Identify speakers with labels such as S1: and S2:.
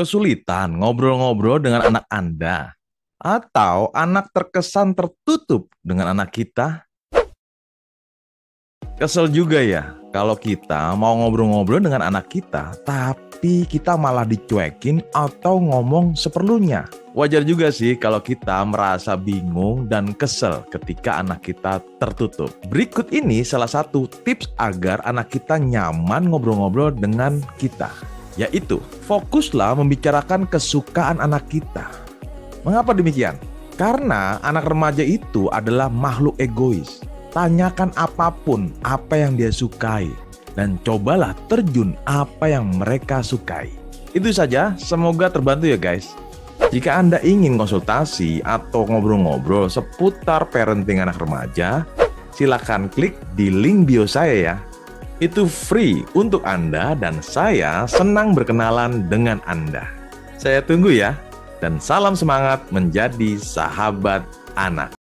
S1: Kesulitan ngobrol-ngobrol dengan anak Anda? Atau anak terkesan tertutup dengan anak kita? Kesel juga ya kalau kita mau ngobrol-ngobrol dengan anak kita, tapi kita malah dicuekin atau ngomong seperlunya. Wajar juga sih kalau kita merasa bingung dan kesel ketika anak kita tertutup. Berikut ini salah satu tips agar anak kita nyaman ngobrol-ngobrol dengan kita yaitu fokuslah membicarakan kesukaan anak kita. Mengapa demikian? Karena anak remaja itu adalah makhluk egois. Tanyakan apa pun apa yang dia sukai dan cobalah terjun apa yang mereka sukai. Itu saja, semoga terbantu ya guys. Jika Anda ingin konsultasi atau ngobrol-ngobrol seputar parenting anak remaja, silakan klik di link bio saya ya. Itu free untuk Anda dan saya senang berkenalan dengan Anda. Saya tunggu ya, dan salam semangat menjadi sahabat anak.